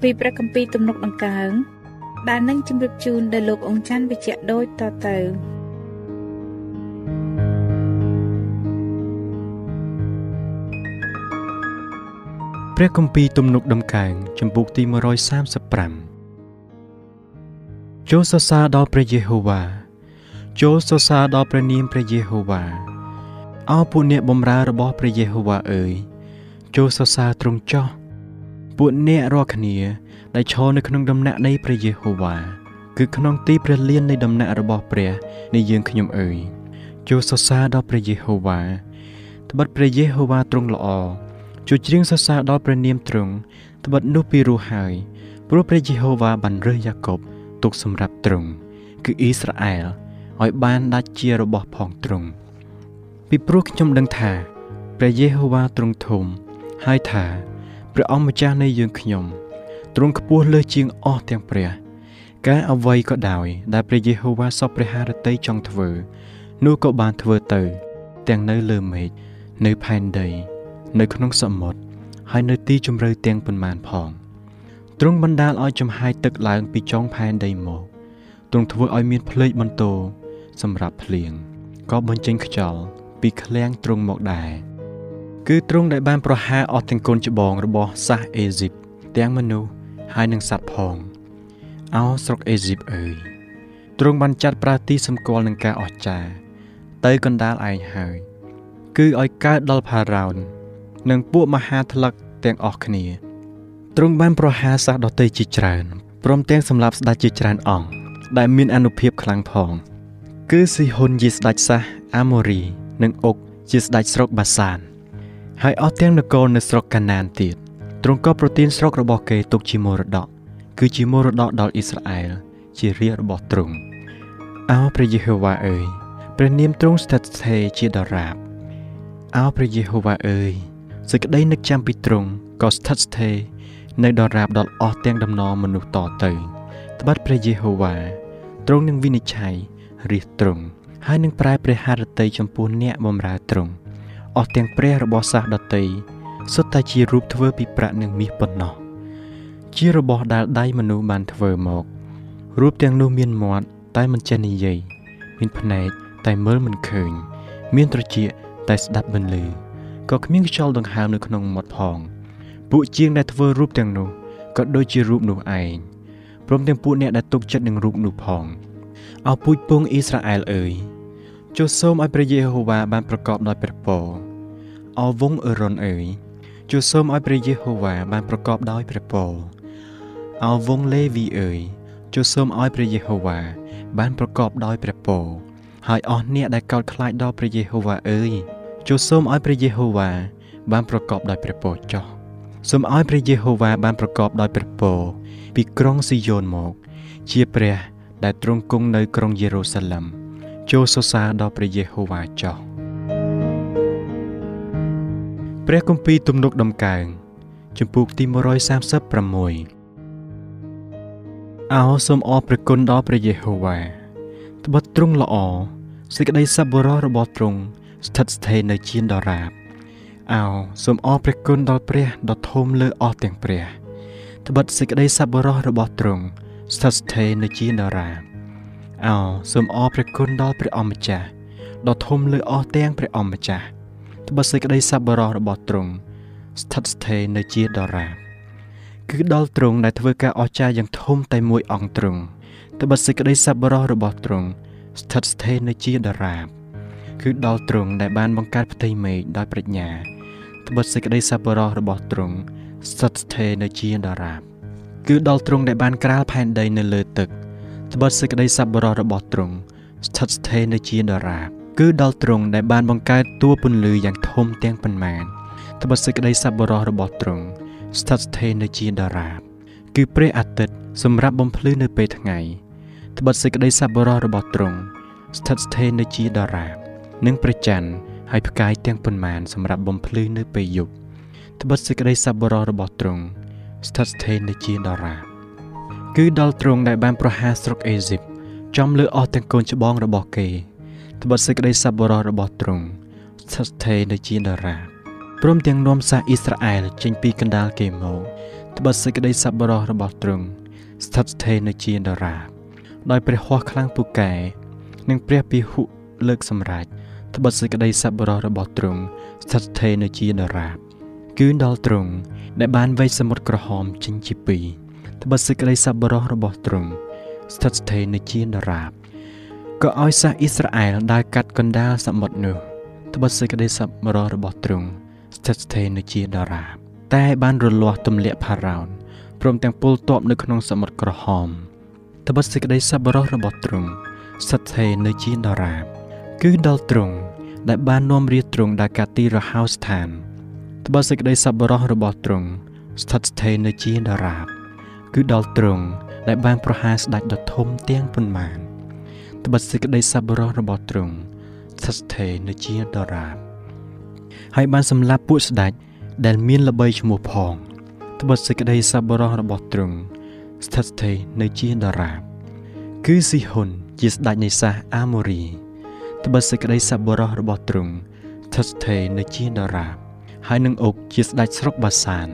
ពីព្រះគម្ពីរទំនុកដង្កើងដែលនឹងជម្រាបជូនដល់លោកអង្គច័ន្ទវិជ្ជៈដូចតទៅព្រះគម្ពីរទំនុកដំកើងចំពុកទី135ចូលសរសើរដល់ព្រះយេហូវ៉ាចូលសរសើរដល់ព្រះនាមព្រះយេហូវ៉ាអោពួកអ្នកបម្រើរបស់ព្រះយេហូវ៉ាអើយចូលសរសើរទ្រង់ចោះ ពួកអ្នករាល់គ្នាដែលឈរនៅក្នុងដំណាក់នៃព្រះយេហូវ៉ាគឺក្នុងទីព្រះលាននៃដំណាក់របស់ព្រះនៃយើងខ្ញុំអើយចូលសរសើរដល់ព្រះយេហូវ៉ាត្បិតព្រះយេហូវ៉ាទ្រង់ល្អជួយច្រៀងសរសើរដល់ព្រះនាមទ្រង់ត្បិតនោះពីរោះហើយព្រោះព្រះយេហូវ៉ាបានរើសយ៉ាកុបទុកសម្រាប់ទ្រង់គឺអ៊ីស្រាអែលឲ្យបានដាច់ជារបស់ផងទ្រង់ពីព្រោះខ្ញុំដឹងថាព្រះយេហូវ៉ាទ្រង់ធំហើយថា ព្រះអង្គម្ចាស់នៃយើងខ្ញុំទ្រង់ខ្ពស់លើសជាងអស់ទាំងព្រះ ការអ្វីក៏ដោយដែលព្រះយេហូវ៉ាសពព្រះハរតីចង់ធ្វើនោះក៏បានធ្វើទៅ ទាំងនៅលើមេឃនៅផែនដី នៅក្នុងសមុទ្រហើយនៅទីជម្រៅទាំងប៉ុន្មានផងទ្រង់បណ្ដាលឲ្យចំហាយទឹកឡើងពីចុងផែនដីមកទ្រង់ធ្វើឲ្យមានភ្លេចបន្ទោសម្រាប់ភ្លៀងក៏បញ្ចេញខ្យល់ពីឃ្លាំងទ្រង់មកដែរ គឺទ្រង់ដែលបានប្រហារអស់ទាំងកូនច្បងរបស់សាសអេស៊ីបទាំងមនុស្សហើយនឹងសត្វផងអោស្រុកអេស៊ីបអើយទ្រង់បានចាត់ប្រើទីសម្គាល់នឹងការអស្ចារ្យទៅកណ្ដាលឯងហើយ គឺឲ្យកើតដល់ផារ៉ោននិងពួកមហាថ្លឹកទាំងអស់គ្នាទ្រង់បានប្រហារសាសដតីជាច្រើនព្រមទាំងសម្លាប់ស្ដេចជាច្រើនអង្គដែលមានអនុភាពខ្លាំងផង គឺស៊ីហ៊ុនជាស្ដេចសាសអាម៉ូរី និងអុកជាស្ដេចស្រុកបាសាន ហើយអស់ទាំងនគរនៅស្រុកកាណានទៀតទ្រង់ក៏ប្រទានស្រុករបស់គេទុកជាមរតកគឺជាមរតកដល់អ៊ីស្រាអែលជារាជរបស់ទ្រង់អោព្រះយេហូវ៉ាអើយព្រះនាមទ្រង់ស្ថិតស្ថេរជាដរាបអោព្រះយេហូវ៉ាអើយសេចក្តីនឹកចាំពីទ្រង់ក៏ស្ថិតស្ថេរនៅដរាបដល់អស់ទាំងដំណរមនុស្សតទៅត្បិតព្រះយេហូវ៉ាទ្រង់នឹងវិនិច្ឆ័យរាជទ្រង់ហើយនឹងប្រែព្រះハរតីចំពោះអ្នកបម្រើទ្រង់ អស់ទាំងព្រះរបស់សាសដតីសុទ្ធតែជារូបធ្វើពីប្រាក់និងមាសប៉ុណ្ណោះជារបស់ដែលដៃមនុស្សបានធ្វើមករូបទាំងនោះមានមាត់តែមិនចេះនិយាយមានភ្នែកតែមើលមិនឃើញ មានត្រចៀកតែស្ដាប់មិនឮក៏គ្មានខ្យល់ដង្ហើមនៅក្នុងមាត់ផងពួកជាងដែលធ្វើរូបទាំងនោះក៏ដូចជារូបនោះឯងព្រមទាំងពួកអ្នកដែលទុកចិត្តនឹងរូបនោះផងអោពូជពងអ៊ីស្រាអែលអើយចូលសូមឲ្យព្រះយេហូវ៉ាបានប្រកបដោយព្រះពរ អោវងអឺរ៉ុនអើយចូលសូមឲ្យព្រះយេហូវ៉ាបានប្រកបដោយព្រះពរអោវងលេវីអើយចូលសូមឲ្យព្រះយេហូវ៉ាបានប្រកបដោយព្រះពរហើយអស់អ្នកដែលកោតខ្លាចដល់ព្រះយេហូវ៉ាអើយចូលសូមឲ្យព្រះយេហូវ៉ាបានប្រកបដោយព្រះពរចោះសូមឲ្យព្រះយេហូវ៉ាបានប្រកបដោយព្រះពរពីក្រុងស៊ីយ៉ូនមក ជាព្រះ ដែលទ្រង់គង់នៅក្រុងយេរូសាឡឹមចូលសរសើរដល់ព្រះយេហូវ៉ាចោះ ព្រះគម្ពីរទំនុកដំកើងជំពូកទី136អោសូមអរព្រគុណដល់ព្រះយេហូវ៉ាត្បិតទ្រង់ល្អសេចក្តីសប្បុរសរបស់ទ្រង់ស្ថិតស្ថេរនៅជាដរាបអោសូមអរព្រះគុណដល់ព្រះដ៏ធំលើអស់ទាំងព្រះត្បិតសេចក្តីសប្បុរសរបស់ទ្រង់ស្ថិតស្ថេរនៅជាដរាបអោសូមអរព្រះគុណដល់ព្រះអម្ចាស់ដ៏ធំលើអស់ទាំងព្រះអម្ចាស់ ត្បិតសេចក្តីសប្បុរសរបស់ទ្រង់ស្ថិតស្ថេរនៅជាដរាបគឺដល់ទ្រង់ដែលធ្វើការអស្ចារ្យយ៉ាងធំតែមួយអង្គទ្រង់ត្បិតសេចក្តីសប្បុរសរបស់ទ្រង់ស្ថិតស្ថេរនៅជាដរាបគឺដល់ទ្រង់ដែលបានបង្កើតផ្ទៃមេឃដោយប្រាជ្ញាត្បិតសេចក្តីសប្បុរសរបស់ទ្រង់ស្ថិតស្ថេរនៅជាដរាបគឺដល់ទ្រង់ដែលបានក្រាលផែនដីនៅលើទឹកត្បិតសេចក្តីសប្បុរសរបស់ទ្រង់ស្ថិតស្ថេរនៅជាដរាប គឺដល់ទ្រង់ដែលបានបង្កើតតួពន្លឺយ៉ាងធំទាំងប៉ុន្មានត្បិតសេចក្តីសប្បុរសរបស់ទ្រង់ស្ថិតស្ថេរនៅជាដរាប គឺព្រះអាទិត្យសម្រាប់បំភ្លឺនៅពេលថ្ងៃត្បិតសេចក្តីសប្បុរសរបស់ទ្រង់ស្ថិតស្ថេរនៅជាដរាប និងព្រះច័ន្ទហើយផ្កាយទាំងប៉ុន្មានសម្រាប់បំភ្លឺនៅពេលយប់ត្បិតសេចក្តីសប្បុរសរបស់ទ្រង់ស្ថិតស្ថេរនៅជាដរាបគឺដល់ទ្រង់ដែលបានប្រហារស្រុកអេស៊ីបចំលើអស់ទាំងកូនច្បងរបស់គេ ត្បិតសេចក្តីសប្បុរសរបស់ទ្រង់ស្ថិតស្ថេរនៅជាដរាបព្រមទាំងនាំសាសអ៊ីស្រាអែលចេញពីកណ្ដាលគេមកត្បិតសេចក្តីសប្បុរសរបស់ទ្រង់ស្ថិតស្ថេរនៅជាដរាបដោយព្រះហស្ថខ្លាំងពូកែនិងព្រះពិហុលើកសម្រេចត្បិតសេចក្តីសប្បុរសរបស់ទ្រង់ស្ថិតស្ថេរនៅជាដរាបគឺដល់ទ្រង់ដែលបានវែកសមុទ្រក្រហមចេញជាពីរត្បិតសេចក្តីសប្បុរសរបស់ទ្រង់ស្ថិតស្ថេរនៅជាដរាប ក៏ឲ្យសាសអ៊ីស្រាអែលដើរកាត់កណ្ដាលសមុទ្រនោះត្បិតសេចក្តីសប្បុរសរបស់ទ្រង់ស្ថិតស្ថេរនៅជាដរាបតែបានរលាស់ទម្លាក់ផារ៉ោនព្រមទាំងពលទ័ពនៅក្នុងសមុទ្រក្រហមត្បិតសេចក្តីសប្បុរសរបស់ទ្រង់ស្ថិតស្ថេរនៅជាដរាបគឺដល់ទ្រង់ដែលបាននាំរាជទ្រង់ដល់កាទីរហោស្ថានត្បិតសេចក្តីសប្បុរសរបស់ទ្រង់ស្ថិតស្ថេរនៅជាដរាបគឺដល់ទ្រង់ដែលបានប្រហារស្ដេចដ៏ធំទាំងប៉ុន្មាន ត្បិតសេចក្តីសប្បុរសរបស់ទ្រង់ស្ថិតស្ថេរនៅជាដរាបហើយបានសម្លាប់ពួកស្ដេចដែលមានល្បីឈ្មោះផងត្បិតសេចក្តីសប្បុរសរបស់ទ្រង់ស្ថិតស្ថេរនៅជាដរាបគឺស៊ីហ៊ុនជាស្ដេចនៃសាសអាម៉ូរីត្បិតសេចក្តីសប្បុរសរបស់ទ្រង់ស្ថិតស្ថេរនៅជាដរាបហើយនឹងអុកជាស្ដេចស្រុកបាសាន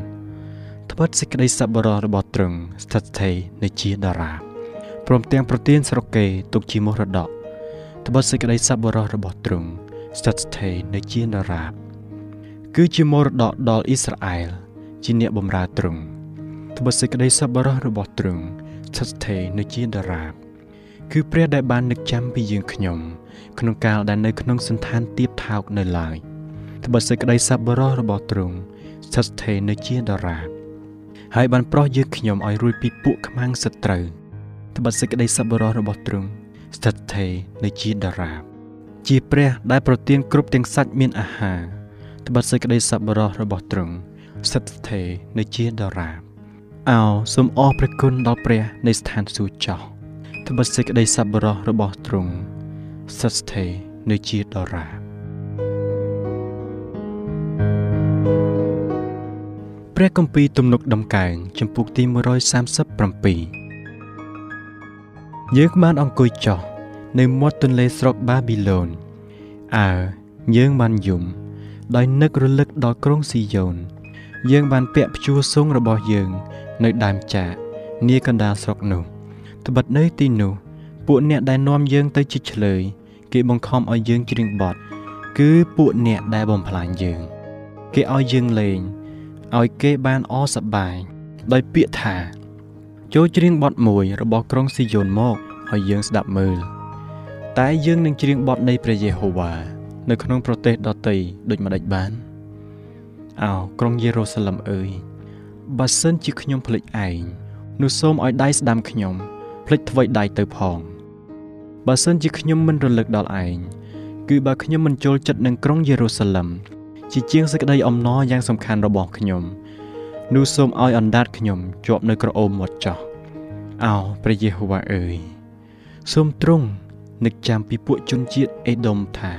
ត្បិតសេចក្តីសប្បុរសរបស់ទ្រង់ស្ថិតស្ថេរនៅជាដរាប ព្រមទាំងប្រទាន ស្រុកគេទុកជាមរតកត្បិតសេចក្តីសប្បុរសរបស់ទ្រង់ស្ថិតស្ថេរនៅជាដរាប គឺជាមរតកដល់អ៊ីស្រាអែលជាអ្នកបម្រើទ្រង់ត្បិតសេចក្តីសប្បុរសរបស់ទ្រង់ស្ថិតស្ថេរនៅជាដរាប គឺព្រះដែលបាននឹកចាំពីយើងខ្ញុំ ក្នុងកាលដែលនៅក្នុងសន្តានទៀបថោកនៅឡើយត្បិតសេចក្តីសប្បុរសរបស់ទ្រង់ស្ថិតស្ថេរនៅជាដរាបហើយបានប្រោះយើងខ្ញុំឲ្យរួចពីពួកខ្មាំងសត្រូវ ត្បិតសេចក្តីសប្បុរសរបស់ទ្រង់ស្ថិតស្ថេរនៅជាដរាបជាព្រះដែលប្រទានគ្រប់ទាំងសាច់មានអាហារត្បិតសេចក្តីសប្បុរសរបស់ទ្រង់ស្ថិតស្ថេរនៅជាដរាបអោសូមអរព្រះគុណដល់ព្រះនៃស្ថានសួគ៌ចោះត្បិតសេចក្តីសប្បុរសរបស់ទ្រង់ស្ថិតស្ថេរនៅជាដរាបព្រះគម្ពីរទំនុកដំកើងចំពុកទី137 យើងបានអង្គុយចុះនៅមាត់ទន្លេស្រុកបាប៊ីឡូនអើយើងបានយំដោយនឹករលឹកដល់ក្រុងស៊ីយ៉ូនយើងបានពាក់ព្យួរសងរបស់យើង នៅដើមចាកនាកណ្ដាលស្រុកនោះត្បិតនៅទីនោះ ពួកអ្នកដែលនាំយើងទៅជិះឆ្លើយគេបង្ខំឲ្យយើងច្រៀងបទគឺពួកអ្នកដែលបំផ្លាញយើង គេឲ្យយើងលេងឲ្យគេបានអសប្បាយដោយពាក្យថា ចូលច្រៀងបទមួយរបស់ក្រុងស៊ីយ៉ូនមកឲ្យយើងស្ដាប់មើល តែយើងនឹងច្រៀងបទនៃព្រះយេហូវ៉ានៅក្នុងប្រទេសដទៃដូចម្ដេចបានអោក្រុងយេរូសាឡឹមអើយបើសិនជាខ្ញុំភ្លេចឯងនោះសូមឲ្យដៃស្ដាំខ្ញុំភ្លេចថ្វីដៃទៅផងបើសិនជាខ្ញុំមិនរលឹកដល់ឯងគឺបើខ្ញុំមិនចូលចិត្តនឹងក្រុងយេរូសាឡឹមជាជាងសេចក្តីអំណរយ៉ាងសំខាន់របស់ខ្ញុំ នោះសូមឲ្យអណ្ដាតខ្ញុំជាប់នៅក្រអូមមាត់ចោះអោព្រះយេហូវ៉ាអើយសូមទ្រង់នឹកចាំពីពួកជនជាតិអេដុំថា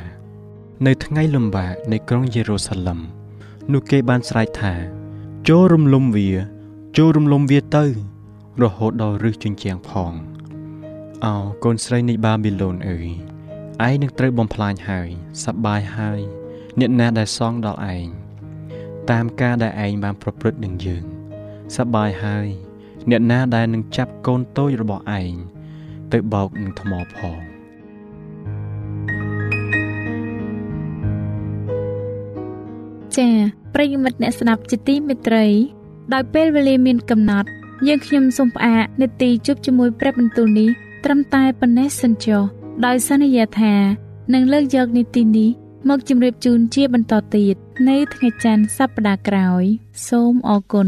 នៅថ្ងៃលំបាកនៃក្រុងយេរូសាឡឹមនោះគេបានស្រែកថា ចូលរំលំវា ចូលរំលំវាទៅ រហូតដល់រឹសជញ្ជាំងផងអោកូនស្រីនៃបាប៊ីឡូនអើយឯងនឹងត្រូវបំផ្លាញហើយសប្បាយហើយ អ្នកណាដែលសងដល់ឯង តាមការដែលឯងបានប្រព្រឹត្តនឹងយើងសប្បាយហើយ អ្នកណាដែលនឹងចាប់កូនតូចរបស់ឯងទៅបោកនឹងថ្មផងចា៎ប្រិយមិត្តអ្នកស្ដាប់ជាទីមេត្រី ដោយពេលវេលាមានកំណត់ យើងខ្ញុំសូមផ្អាកនេតិជប់ជាមួយព្រះបន្ទូលនេះត្រឹមតែប៉ុណ្ណេះសិនចុះដោយសន្យាថានឹងលើកយកនីតិនេះ មកជម្រាបជូនជាបន្តទៀតនៅថ្ងៃច័ន្ទសប្តាហ៍ក្រោយ សូមអរគុណ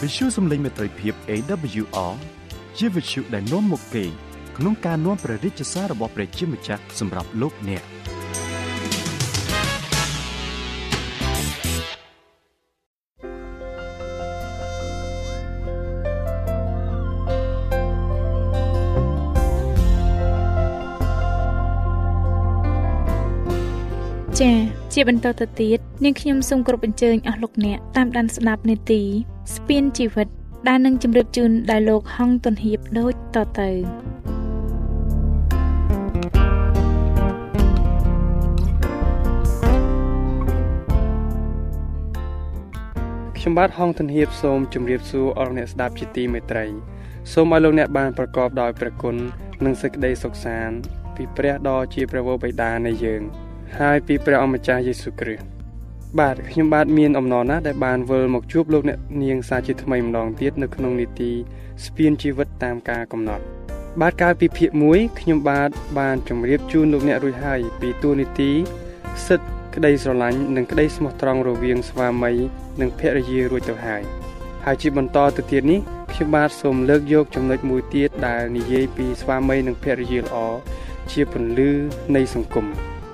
វិទ្យុសំឡេងមេត្រីភាព AWR ជាវិទ្យុដែលនាំមកពីក្នុងការនាំព្រះរាជសាររបស់ព្រះជាម្ចាស់សម្រាប់លោកអ្នក។ ជាបន្តទៅទៀតនាងខ្ញុំសូមគោរពអញ្ជើញអស់លោកអ្នកតាមដានស្ដាប់នេតិស្ពានជីវិត ដែលនឹងជម្រាបជូនដល់លោកហងទុនហៀបដូចតទៅខ្ញុំបាទហងទុនហៀបសូមជម្រាបសួរអស់អ្នកស្ដាប់ជាទីមេត្រីសូមឲ្យលោកអ្នកបានប្រកបដោយព្រះគុណនិងសេចក្តីសុខសាន្តពីព្រះដ៏ជាព្រះវរបិតានៃយើង។ ហើយពីព្រះអម្ចាស់យេស៊ូវគ្រីស្ទបាទខ្ញុំបាទមានអំណរណាស់ដែលបានវិលមកជួបលោកអ្នកនាងសាជាថ្មីម្ដងទៀតនៅក្នុងនីតិស្ពានជីវិតតាមការកំណត់ បាទកាលពីភាគ1ខ្ញុំបាទបានជម្រាបជូនលោកអ្នករួចហើយពីទួលនីតិសិទ្ធក្តីស្រឡាញ់និងក្តីស្មោះត្រង់រវាងស្វាមីនិងភរិយារួចទៅហើយហើយជាបន្តទៅទៀតនេះខ្ញុំបាទសូមលើកយកចំណុចមួយទៀតដែលនិយាយពីស្វាមីនិងភរិយាល្អជាពន្លឺនៃសង្គម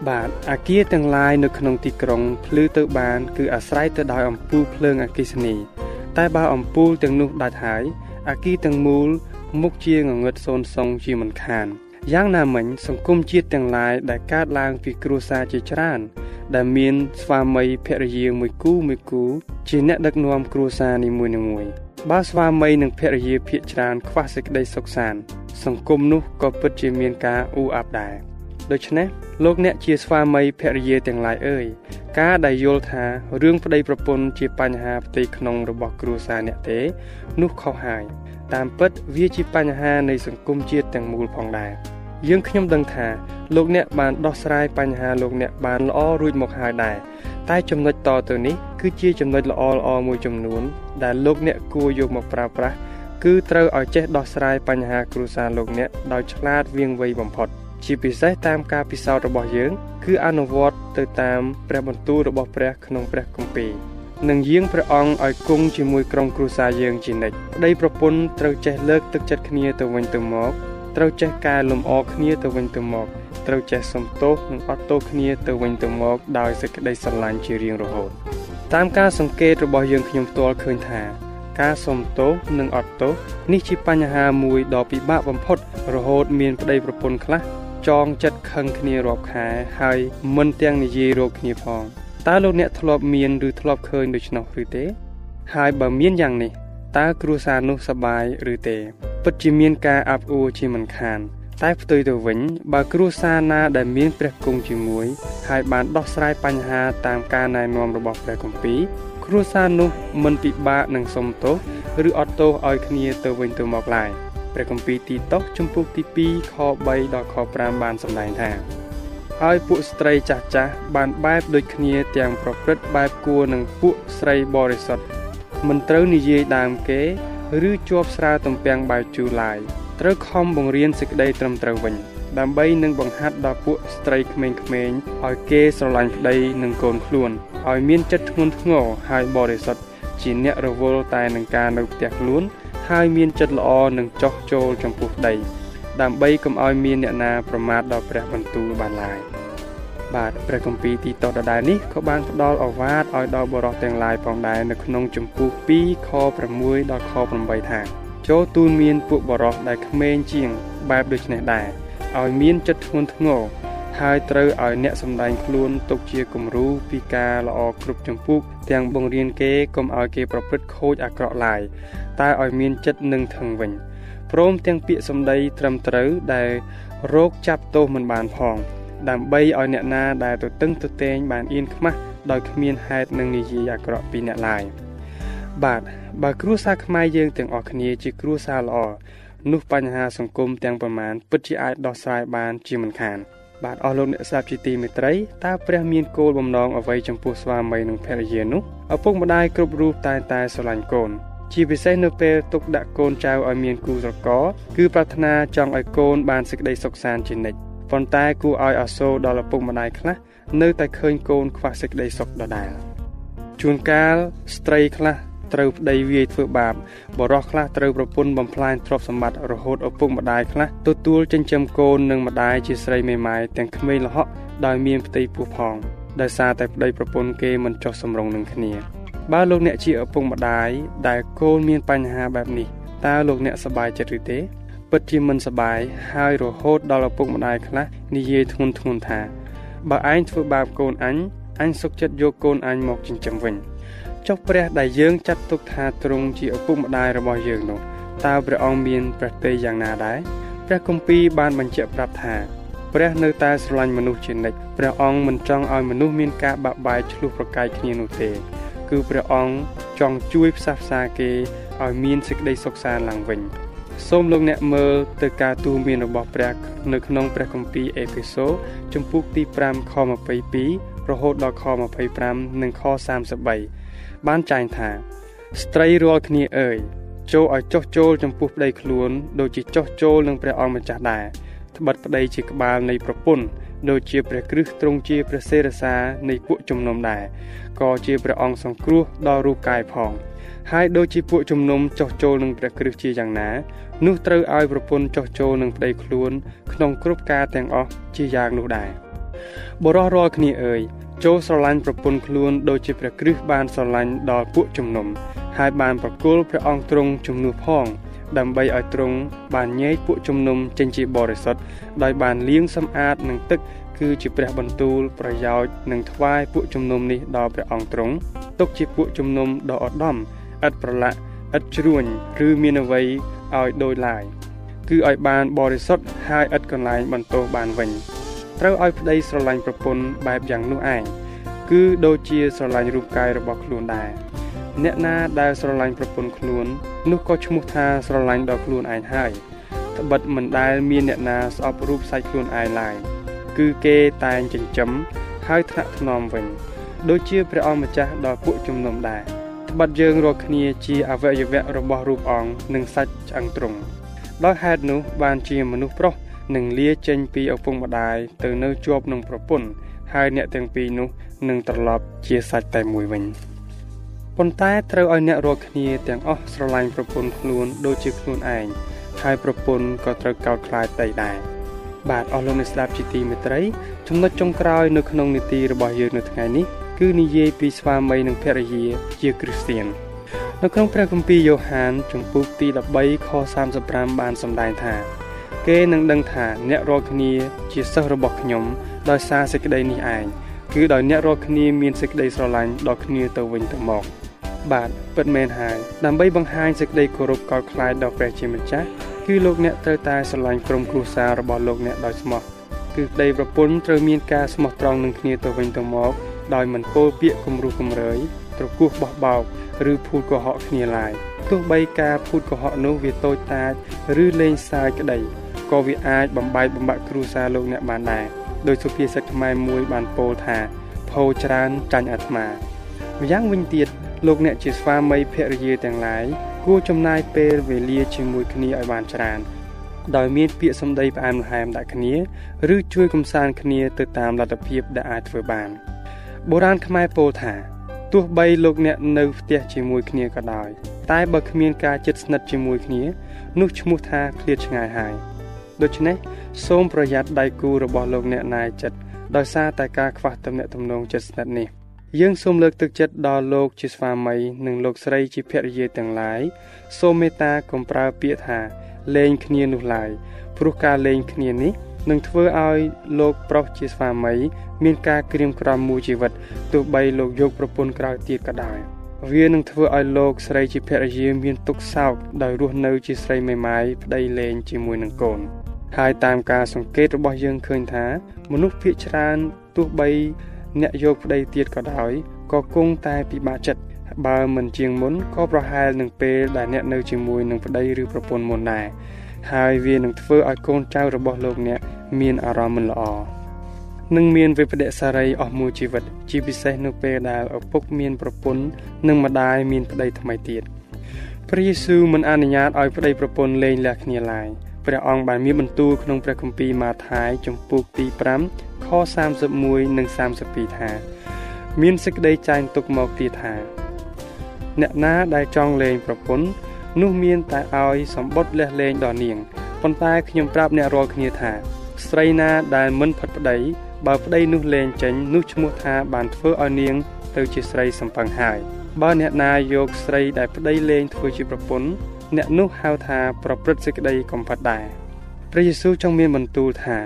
បាទអាគារទាំងឡាយនៅក្នុងទីក្រុងភ្លឺទៅបាន គឺអាស្រ័យទៅដោយអំពូលភ្លើងអគ្គិសនី តែបើអំពូលទាំងនោះដាច់ហើយអាគារទាំងមូលមុខជាងងឹតសូន្យសុងជាមិនខានយ៉ាងណាមិញសង្គមជាតិទាំងឡាយដែលកើតឡើងពីគ្រួសារជាច្រើន ដែលមានស្វាមីភរិយាមួយគូមួយគូ ជាអ្នកដឹកនាំគ្រួសារនីមួយៗបើស្វាមីនិងភរិយាភាកច្រើនខ្វះសេចក្តីសុខសាន្តសង្គមនោះក៏ពិតជាមានការអ៊ូអាប់ដែរ ដូច្នេះលោកអ្នកជាស្វាមីភរិយាទាំងឡាយអើយការដែលយល់ថារឿងប្តីប្រពន្ធជាបញ្ហាផ្ទៃក្នុងរបស់គ្រួសារអ្នកទេ នោះខុសហើយតាមពិតវាជាបញ្ហានៃសង្គមជាតិទាំងមូលផងដែរយើងខ្ញុំដឹងថាលោកអ្នកបានដោះស្រាយបញ្ហាលោកអ្នកបានល្អរួចមកហើយដែរតែចំណុចតទៅនេះគឺជាចំណុចល្អល្អមួយចំនួន ដែលលោកអ្នកគួរយកមកប្រើប្រាស់គឺត្រូវឲ្យចេះដោះស្រាយបញ្ហាគ្រួសារលោកអ្នកដោយឆ្លាតវាងវៃបំផុត។ ជាពិសេសតាមការពិសោធន៍របស់យើង គឺអនុវត្តទៅតាមព្រះបន្ទូលរបស់ព្រះក្នុងព្រះគម្ពីរនិងយាងព្រះអង្គឲ្យគង់ជាមួយក្រុមគ្រួសារយើងជានិច្ចប្តីប្រពន្ធត្រូវចេះលើកទឹកចិត្តគ្នាទៅវិញទៅមកត្រូវចេះកែលម្អគ្នាទៅវិញទៅមកត្រូវចេះសំទោសនិងអត់ទោសគ្នាទៅវិញទៅមកដោយសេចក្តីស្រឡាញ់ជារៀងរហូតតាមការសង្កេតរបស់យើងខ្ញុំផ្ទាល់ឃើញថា ការសំទោសនិងអត់ទោសនេះជាបញ្ហាមួយដ៏ពិបាកបំផុតរហូតមានប្តីប្រពន្ធខ្លះ ចងចិត្តខឹងគ្នារាប់ខែហើយមិនទាំងនិយាយរកគ្នាផងតើលោកអ្នកធ្លាប់មានឬធ្លាប់ឃើញដូច្នោះឬទេ ហើយបើមានយ៉ាងនេះតើគ្រួសារនោះសប្បាយឬទេពិតជាមានការអាប់អួរជាមិនខាន តែផ្ទុយទៅវិញបើគ្រួសារណាដែលមានព្រះគង់ជាមួយ ហើយបានដោះស្រាយបញ្ហាតាមការណែនាំរបស់ព្រះគម្ពីរគ្រួសារនោះមិនពិបាកនឹងសុំទោសឬអត់ទោសឲ្យគ្នាទៅវិញទៅមកឡើយ។ ព្រះគម្ពីរទីតុសជំពូកទី2ខ3ដល់ខ5បានសម្ដែងថាហើយពួកស្ត្រីចាស់ចាស់បានបែបដូចគ្នាទាំងប្រព្រឹត្តបែបគួរនឹងពួកស្រីបរិសុទ្ធមិនត្រូវនិយាយដើមគេ ឬជាប់ស្រាទំពាំងបាយជូរឡាយត្រូវខំបង្រៀនសេចក្តីត្រឹមត្រូវវិញ ដើម្បីនឹងបង្ហាត់ដល់ពួកស្ត្រីក្មេងៗឲ្យគេស្រឡាញ់ប្តីនិងកូនខ្លួនឲ្យមានចិត្តធ្ងន់ធ្ងរហើយបរិសុទ្ធជាអ្នករវល់តែនឹងការនៅផ្ទះខ្លួន ហើយមានចិត្តល្អនឹងចោះចូលចំពោះដី ដើម្បីកុំឲ្យមានអ្នកណាប្រមាថដល់ព្រះបន្ទូលបានឡើយបាទព្រះគម្ពីរទីតដដែលនេះក៏បានផ្ដល់អវាទឲ្យដល់បរិសទាំងឡាយផងដែរនៅក្នុងជំពូក2ខ6ដល់ខ8ថាចូលទូនមានពួកបរិសដែលក្មេងជាងបែបដូចនេះដែរឲ្យមានចិត្តធ្ងន់ធ្ងរ ហើយត្រូវឲ្យអ្នកសម្ដែងខ្លួនទុកជាគំរូពីការល្អគ្រប់ចម្ពោះទាំងបង្រៀនគេកុំឲ្យគេប្រព្រឹត្តខូចអាក្រក់ឡើយតែឲ្យមានចិត្តនឹងថឹងវិញព្រមទាំងពាក្យសម្ដីត្រឹមត្រូវដែលរោគចាប់ទោសមិនបានផង ដើម្បីឲ្យអ្នកណាដែលទៅតឹងទៅតែងបានអៀនខ្មាស់ដោយគ្មានហេតុនឹងនិយាយអាក្រក់ពីអ្នកឡើយបាទបើគ្រួសារខ្មែរយើងទាំងអស់គ្នាជាគ្រួសារល្អនោះបញ្ហាសង្គមទាំងប្រមាណពិតជាអាចដោះស្រាយបានជាមិនខាន បាទអស់លោកអ្នកស្ដាប់ជាទីមេត្រីតើព្រះមានគោលបំណងអ្វីចំពោះស្វាមីនិងភរិយានោះឪពុកម្ដាយគ្រប់រូបតែងតែស្រឡាញ់កូន ជាពិសេសនៅពេលទុកដាក់កូនចៅឲ្យមានគូស្រករគឺប្រាថ្នាចង់ឲ្យកូនបានសេចក្តីសុខសាន្តជានិច្ចប៉ុន្តែគួរឲ្យអាសូរដល់ឪពុកម្ដាយខ្លះនៅតែឃើញកូនខ្វះសេចក្តីសុខដដែលជួនកាលស្ត្រីខ្លះ ត្រូវប្តីវាយធ្វើបាបបរោះខ្លះត្រូវប្រពន្ធបំផ្លាញទ្រព្យសម្បត្តិរហូតឪពុកម្ដាយខ្លះទទួលចិញ្ចឹមកូននិងម្ដាយជាស្រីមេម៉ាយទាំងក្មេងលហកដោយមានផ្ទៃពោះផងដោយសារតែប្តីប្រពន្ធគេមិនចុះសម្រុងនឹងគ្នាបើលោកអ្នកជាឪពុកម្ដាយដែលកូនមានបញ្ហាបែបនេះតើលោកអ្នកសប្បាយចិត្តឬទេពិតជាមិនសប្បាយហើយរហូតដល់ឪពុកម្ដាយខ្លះនិយាយធ្ងន់ធ្ងរថាបើឯងធ្វើបាបកូនអញអញសុកចិត្តយកកូនអញមកចិញ្ចឹមវិញ ចុះព្រះដែលយើងចាត់ទុកថាទ្រង់ជាឪពុកម្ដាយរបស់យើងនោះតើព្រះអង្គមានប្រតិយយ៉ាងណាដែរព្រះគម្ពីរបានបញ្ជាក់ប្រាប់ថាព្រះនៅតែស្រឡាញ់មនុស្សជានិច្ចព្រះអង្គមិនចង់ឲ្យមនុស្សមានការបាក់បែកឆ្លោះប្រកែកគ្នានោះទេ គឺព្រះអង្គចង់ជួយផ្សះផ្សាគេឲ្យមានសេចក្តីសុខសាន្តឡើងវិញសូមលោកអ្នកមើលទៅការទូន្មានរបស់ព្រះនៅក្នុងព្រះគម្ពីរអេភេសូជំពូកទី5ខ22រហូតដល់ខ25និងខ33 បានចែងថាស្ត្រីរាល់គ្នាអើយចូលឲ្យចុះចូលចំពោះប្តីខ្លួនដូចជាចុះចូលនឹងព្រះអង្គម្ចាស់ដែរត្បិតប្តីជាក្បាលនៃប្រពន្ធដូចជាព្រះគ្រឹះទ្រង់ជាព្រះសេរសានៃពួកជំនុំដែរក៏ជាព្រះអង្គសង្គ្រោះដល់រូបកាយផងហើយដូចជាពួកជំនុំចោះចូលនឹងព្រះគ្រឹះជាយ៉ាងណានោះត្រូវឲ្យប្រពន្ធចោះចូលនឹងប្តីខ្លួន ក្នុងគ្រប់ការទាំងអស់ជាយ៉ាងនោះដែរបរោះរាល់គ្នាអើយ ចូលស្រឡាញ់ប្រពន្ធខ្លួនដូចជាព្រះគ្រឹះបានស្រឡាញ់ដល់ពួកជំនុំហើយបានប្រគល់ព្រះអង្គទ្រង់ជំនួសផង ដើម្បីឲ្យទ្រង់បានញែកពួកជំនុំចេញជាបរិសុទ្ធដោយបានលាងសម្អាតនឹងទឹកគឺជាព្រះបន្ទូលប្រយោជន៍នឹងថ្វាយពួកជំនុំនេះដល់ព្រះអង្គទ្រង់ទុកជាពួកជំនុំដ៏ឧត្តមឥតប្រឡាក់ឥតជ្រួញឬមានអ្វីឲ្យដូចឡើយគឺឲ្យបានបរិសុទ្ធហើយឥតកន្លែងបន្ទោសបានវិញ ត្រូវឲ្យប្តីស្រឡាញ់ប្រពន្ធបែបយ៉ាងនោះឯងគឺដូចជាស្រឡាញ់រូបកាយរបស់ខ្លួនដែរអ្នកណាដែលស្រឡាញ់ប្រពន្ធខ្លួននោះក៏ឈ្មោះថាស្រឡាញ់ដល់ខ្លួនឯងហើយត្បិតមិនដែលមានអ្នកណាស្អប់រូបសាច់ខ្លួនឯងឡើយគឺគេតែងចិញ្ចឹមហើយថ្នាក់ថ្នមវិញ ដូចជាព្រះអង្គម្ចាស់ដល់ពួកជំនុំដែរត្បិតយើងរាល់គ្នាជាអវយវៈរបស់រូបអង្គនិងសាច់ឆ្អឹងទ្រង់ដោយហេតុនោះបានជាមនុស្សប្រុស នឹងលាចេញពីឪពុកម្ដាយទៅនៅជាប់នឹងប្រពន្ធហើយអ្នកទាំងពីរនោះនឹងត្រឡប់ជាសាច់តែមួយវិញប៉ុន្តែត្រូវឲ្យអ្នករាល់គ្នាទាំងអស់ស្រឡាញ់ប្រពន្ធខ្លួនដូចជាខ្លួនឯងហើយប្រពន្ធក៏ត្រូវកោតខ្លាចដីដែរបាទអស់លោកអ្នកស្ដាប់ជាទីមេត្រីចំណុចចុងក្រោយនៅក្នុងនីតិរបស់យើងនៅថ្ងៃនេះគឺនិយាយពីស្វាមីនិងភរិយាជាគ្រីស្ទាននៅក្នុងព្រះគម្ពីរយ៉ូហាន ជំពូកទី13ខ35បានសម្ដែងថា គេនឹងដឹងថាអ្នករាល់គ្នាជាសិស្សរបស់ខ្ញុំដោយសារសេចក្តីនេះឯងគឺដោយអ្នករាល់គ្នាមានសេចក្តីស្រឡាញ់ដល់គ្នាទៅវិញទៅមក បាទពិតមែនហើយដើម្បីបង្ហាញសេចក្តីគោរពកោតខ្លាចដល់ព្រះជាម្ចាស់គឺលោកអ្នកត្រូវតែស្រឡាញ់ក្រុមគ្រួសាររបស់លោកអ្នកដោយស្មោះគឺប្តីប្រពន្ធត្រូវមានការស្មោះត្រង់នឹងគ្នាទៅវិញទៅមកដោយមិនពោលពាក្យគំរោះគំរើយត្រគោះបោះបោកឬភូតកុហកគ្នាឡើយទោះបីការភូតកុហកនោះវាតូចតាចឬលេងសើចក្តី ក៏វាអាចបំបែកបំបាក់គ្រួសារលោកអ្នកបានដែរដោយសុភាសិតខ្មែរមួយបានពោលថាផោច្រើនចាញ់អាត្មាម្យ៉ាងវិញទៀតលោកអ្នកជាស្វាមីភរិយាទាំងឡាយគួរចំណាយពេលវេលាជាមួយគ្នាឲ្យបានច្រើនដោយមានពាក្យសម្ដីផ្អែមល្ហែមដាក់គ្នាឬជួយកំសាន្តគ្នាទៅតាមលទ្ធភាពដែលអាចធ្វើបាន។បុរាណខ្មែរពោលថាទោះបីលោកអ្នកនៅផ្ទះជាមួយគ្នាក៏ដោយតែបើគ្មានការជិតស្និទ្ធជាមួយគ្នានោះឈ្មោះថាឃ្លាតឆ្ងាយហើយ ដូច្នេះសូមប្រយ័ត្នដៃគូរបស់លោកអ្នកណាយចិត្តដោយសារតែការខ្វះទំនាក់ទំនងជិតស្និទ្ធនេះយើងសូមលើកទឹកចិត្តដល់លោកជាស្វាមីនិងលោកស្រីជាភរិយាទាំងឡាយសូមមេត្តាកុំប្រើពាក្យថាលេងគ្នានោះឡើយព្រោះការលេងគ្នានេះនឹងធ្វើឲ្យលោកប្រុសជាស្វាមី មានការក្រៀមក្រំមួយជីវិតទោះបីលោកយកប្រពន្ធក្រៅទៀតក៏ដោយវានឹងធ្វើឲ្យលោកស្រីជាភរិយាមានទុក្ខសោកដោយរស់នៅជាស្រីមេម៉ាយប្តីលេងជាមួយនឹងកូន ហើយតាមការសង្កេតរបស់យើងឃើញថា មនុស្សភាគច្រើនទោះបីអ្នកយកប្តីទៀតក៏ដោយក៏គង់តែពិបាកចិត្តបើមិនជាងមុនក៏ប្រហែលនឹងពេលដែលអ្នកនៅជាមួយនឹងប្តីឬប្រពន្ធមុនដែរហើយវានឹងធ្វើឲ្យកូនចៅរបស់លោកអ្នកមានអារម្មណ៍មិនល្អនឹងមានវិបដិសារីអស់មួយជីវិត ជាពិសេសនៅពេលដែលឪពុកមានប្រពន្ធនិងម្ដាយមានប្តីថ្មីទៀតព្រះយេស៊ូវមិនអនុញ្ញាតឲ្យប្តីប្រពន្ធលែងលះគ្នាឡើយ ព្រះអង្គបានមានបន្ទូលក្នុងព្រះគម្ពីរម៉ាថាយចំពុកទី5ខ31និង32ថាមានសេចក្តីចែងទុកមកទៀតថា អ្នកណាដែលចង់លែងប្រពន្ធនោះមានតែឲ្យសម្បត់លះលែងដល់នាងប៉ុន្តែខ្ញុំប្រាប់អ្នករាល់គ្នាថា ស្រីណាដែលមិនផិតប្តីបើប្តីនោះលែងចេញនោះឈ្មោះថាបានធ្វើឲ្យនាង ទៅជាស្រីសំពឹងហើយបើអ្នកណាយកស្រីដែលប្តីលែងធ្វើជាប្រពន្ធ អ្នកនោះហៅថាប្រព្រឹត្តសេចក្តីកំផិតដែរព្រះយេស៊ូវចង់មានបន្ទូលថា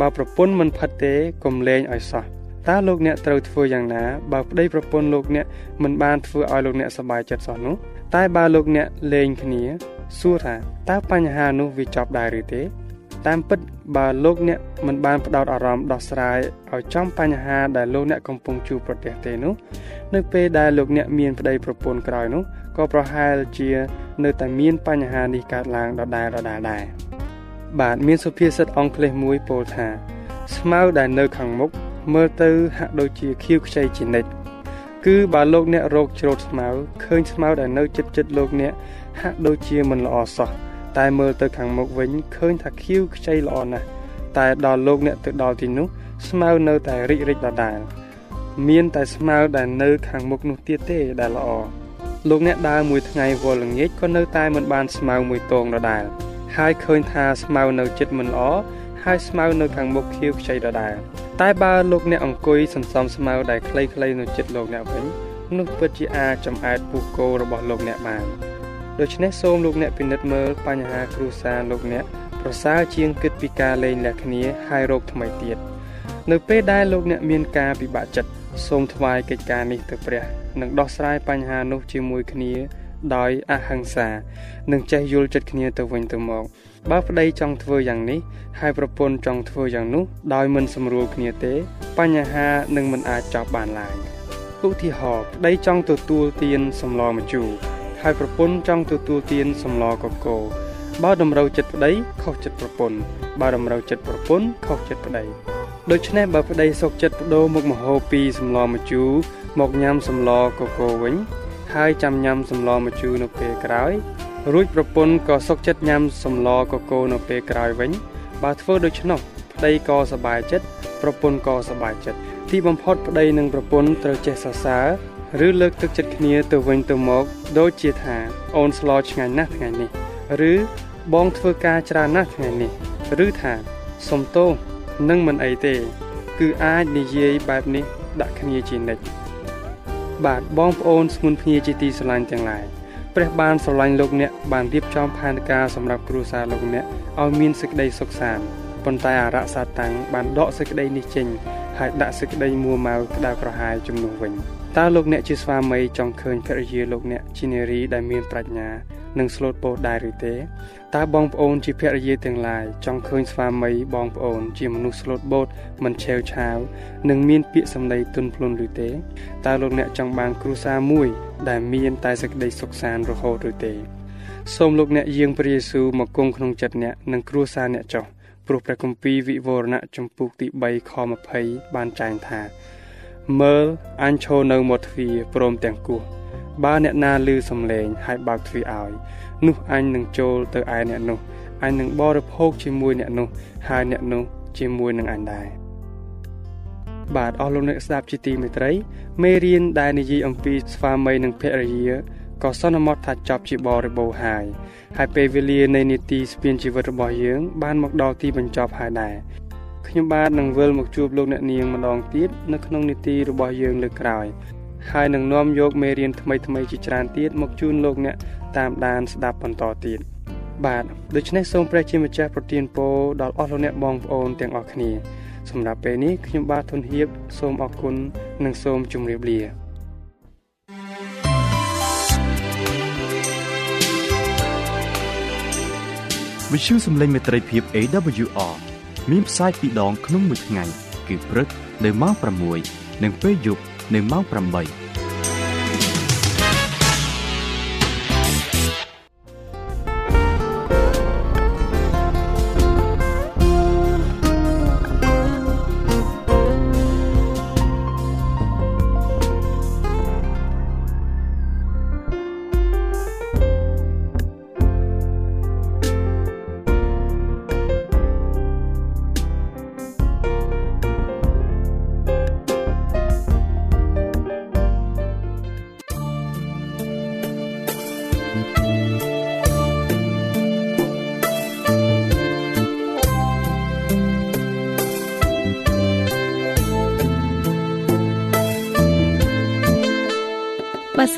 បើប្រពន្ធមិនផិតទេកុំលែងឲ្យសោះតើលោកអ្នកត្រូវធ្វើយ៉ាងណាបើប្តីប្រពន្ធលោកអ្នកមិនបានធ្វើឲ្យលោកអ្នកសប្បាយចិត្តសោះនោះតែបើលោកអ្នកលេងគ្នាសួរថាតើបញ្ហានោះវាចប់ដែរឬទេតាមពិតបើលោកអ្នកមិនបានផ្ដោតអារម្មណ៍ដោះស្រាយឲ្យចំបញ្ហាដែលលោកអ្នកកំពុងជួបប្រទះទេនោះនៅពេលដែលលោកអ្នកមានប្តីប្រពន្ធក្រោយនោះ ក៏ប្រហែលជា នៅតែមានបញ្ហានេះកើតឡើងដដែលដដែលដែរបាទមានសុភាសិតអង់គ្លេសមួយពោលថា ស្មៅដែលនៅខាងមុខមើលទៅហាក់ដូចជាខៀវខ្ចីជានិច្ចគឺបើលោកអ្នករោគច្រូតស្មៅឃើញស្មៅដែលនៅចិត្តចិត្តលោកអ្នកហាក់ដូចជាមិនល្អសោះតែមើលទៅខាងមុខវិញឃើញថាខៀវខ្ចីល្អណាស់តែដល់លោកអ្នកទៅដល់ទីនោះស្មៅនៅតែរិចរិចដដែលមានតែស្មៅដែលនៅខាងមុខនោះទៀតទេដែលល្អ លោកអ្នកដើរមួយថ្ងៃវល់ល្ងាចក៏នៅតែមិនបានស្មៅមួយតងដដែលហើយឃើញថាស្មៅនៅចិត្តមិនល្អហើយស្មៅនៅខាងមុខខៀវខ្ចីដដែលតែបើលោកអ្នកអង្គុយសន្សំស្មៅដែលខ្លីៗនៅចិត្តលោកអ្នកវិញនោះពិតជាអាចចំអែតពូកោរបស់លោកអ្នកបានដូច្នេះសូមលោកអ្នកពិនិត្យមើលបញ្ហាគ្រួសារលោកអ្នកប្រសើរជាងគិតពីការលែងលះគ្នាហើយរោគថ្មីទៀតនៅពេលដែលលោកអ្នកមានការពិបាកចិត្តសូមថ្វាយកិច្ចការនេះទៅព្រះ និងដោះស្រាយបញ្ហានោះជាមួយគ្នា ដោយអហិង្សានិងចេះយល់ចិត្តគ្នាទៅវិញទៅមកបើប្តីចង់ធ្វើយ៉ាងនេះហើយប្រពន្ធចង់ធ្វើយ៉ាងនោះដោយមិនសម្រួលគ្នាទេ បញ្ហានឹងមិនអាចចប់បានឡើយឧទាហរណ៍ប្តីចង់ទទួលទានសម្លម្ជូរហើយប្រពន្ធចង់ទទួលទានសម្លកកូរបើតម្រូវចិត្តប្តីខុសចិត្តប្រពន្ធបើតម្រូវចិត្តប្រពន្ធខុសចិត្តប្តី ដូច្នេះបើប្តីសុកចិត្តបដូរមុខម្ហូបពីសម្លម្ជូរមកញ៉ាំសម្លកកូរវិញ ហើយចាំញ៉ាំសម្លម្ជូរនៅពេលក្រោយ រួចប្រពន្ធក៏សុកចិត្តញ៉ាំសម្លកកូរនៅពេលក្រោយវិញ បើធ្វើដូច្នោះប្តីក៏សប្បាយចិត្តប្រពន្ធក៏សប្បាយចិត្តទីបំផុតប្តីនិងប្រពន្ធត្រូវចេះសរសើរឬលើកទឹកចិត្តគ្នាទៅវិញទៅមកដូចជាថាអូនស្លឆ្ងាញ់ណាស់ថ្ងៃនេះឬបងធ្វើការច្រើនណាស់ថ្ងៃនេះឬថាសុំទោស នឹងមិនអីទេ គឺអាចនិយាយបែបនេះដាក់គ្នាជានិច្ចបាទបងប្អូនស្ងួនភ្ញាជាទីស្រឡាញ់ទាំងឡាយព្រះបានស្រឡាញ់លោកអ្នកបានរៀបចំផែនការសម្រាប់គ្រួសារលោកអ្នកឲ្យមានសេចក្តីសុខសាន្តប៉ុន្តែអរសាតាំងបានដកសេចក្តីនេះចេញហើយដាក់សេចក្តីមួម៉ៅក្តៅក្រហាយជំនួសវិញតើលោកអ្នកជាស្វាមីចង់ឃើញភរិយាលោកអ្នកជានារីដែលមានប្រាជ្ញា និងស្លូតពោតដែរឬទេតើបងប្អូនជាភរិយាទាំងឡាយចង់ឃើញស្វាមីបងប្អូន ជាមនុស្សស្លូតបូតមិនឆេវឆាវនិងមានពាក្យសម្ដីទន់ភ្លន់ឬទេតើលោកអ្នកចង់បានគ្រួសារមួយ ដែលមានតែសេចក្តីសុខសាន្តរហូតឬទេសូមលោកអ្នកយាងព្រះយេស៊ូវមកគង់ក្នុងចិត្តអ្នកនិងគ្រួសារអ្នកចុះព្រោះព្រះគម្ពីរវិវរណៈចំពុកទី3ខ20បានចែងថាមើលអញឈរនៅមាត់ទ្វារព្រមទាំងគោះ បើអ្នកណាឮសំឡេងហើយបើកទ្វារឲ្យនោះអញនឹងចូលទៅឯអ្នកនោះអញនឹងបរិភោគជាមួយអ្នកនោះហើយអ្នកនោះជាមួយនឹងអញដែរបាទអស់លោកអ្នកស្ដាប់ជាទីមេត្រីមេរៀនដែលនិយាយអំពីស្វាមីនិងភរិយាក៏សន្មតថាចប់ជាបរិបូរហើយហើយពេលវេលានៃនីតិស្ពានជីវិតរបស់យើង បានមកដល់ទីបញ្ចប់ហើយដែរខ្ញុំបាទនឹងវិលមកជួបលោកអ្នកនាងម្ដងទៀតនៅក្នុងនីតិរបស់យើងលើកក្រោយ ហើយនឹងនាំយកមេរៀនថ្មីថ្មីជាច្រើនទៀតមកជូនលោកអ្នកតាមដានស្ដាប់បន្តទៀតបាទដូច្នេះសូមព្រះជាម្ចាស់ប្រទានពរដល់អស់លោកអ្នកបងប្អូនទាំងអស់គ្នា សម្រាប់ពេលនេះខ្ញុំបាទធុនហៀបសូមអរគុណនិងសូមជម្រាបលាវិទ្យុសំឡេងមេត្រីភាព AWR មានផ្សាយពីរដងក្នុងមួយថ្ងៃគឺព្រឹកនៅម៉ោង6និងពេលយប់ នៅម៉ោង8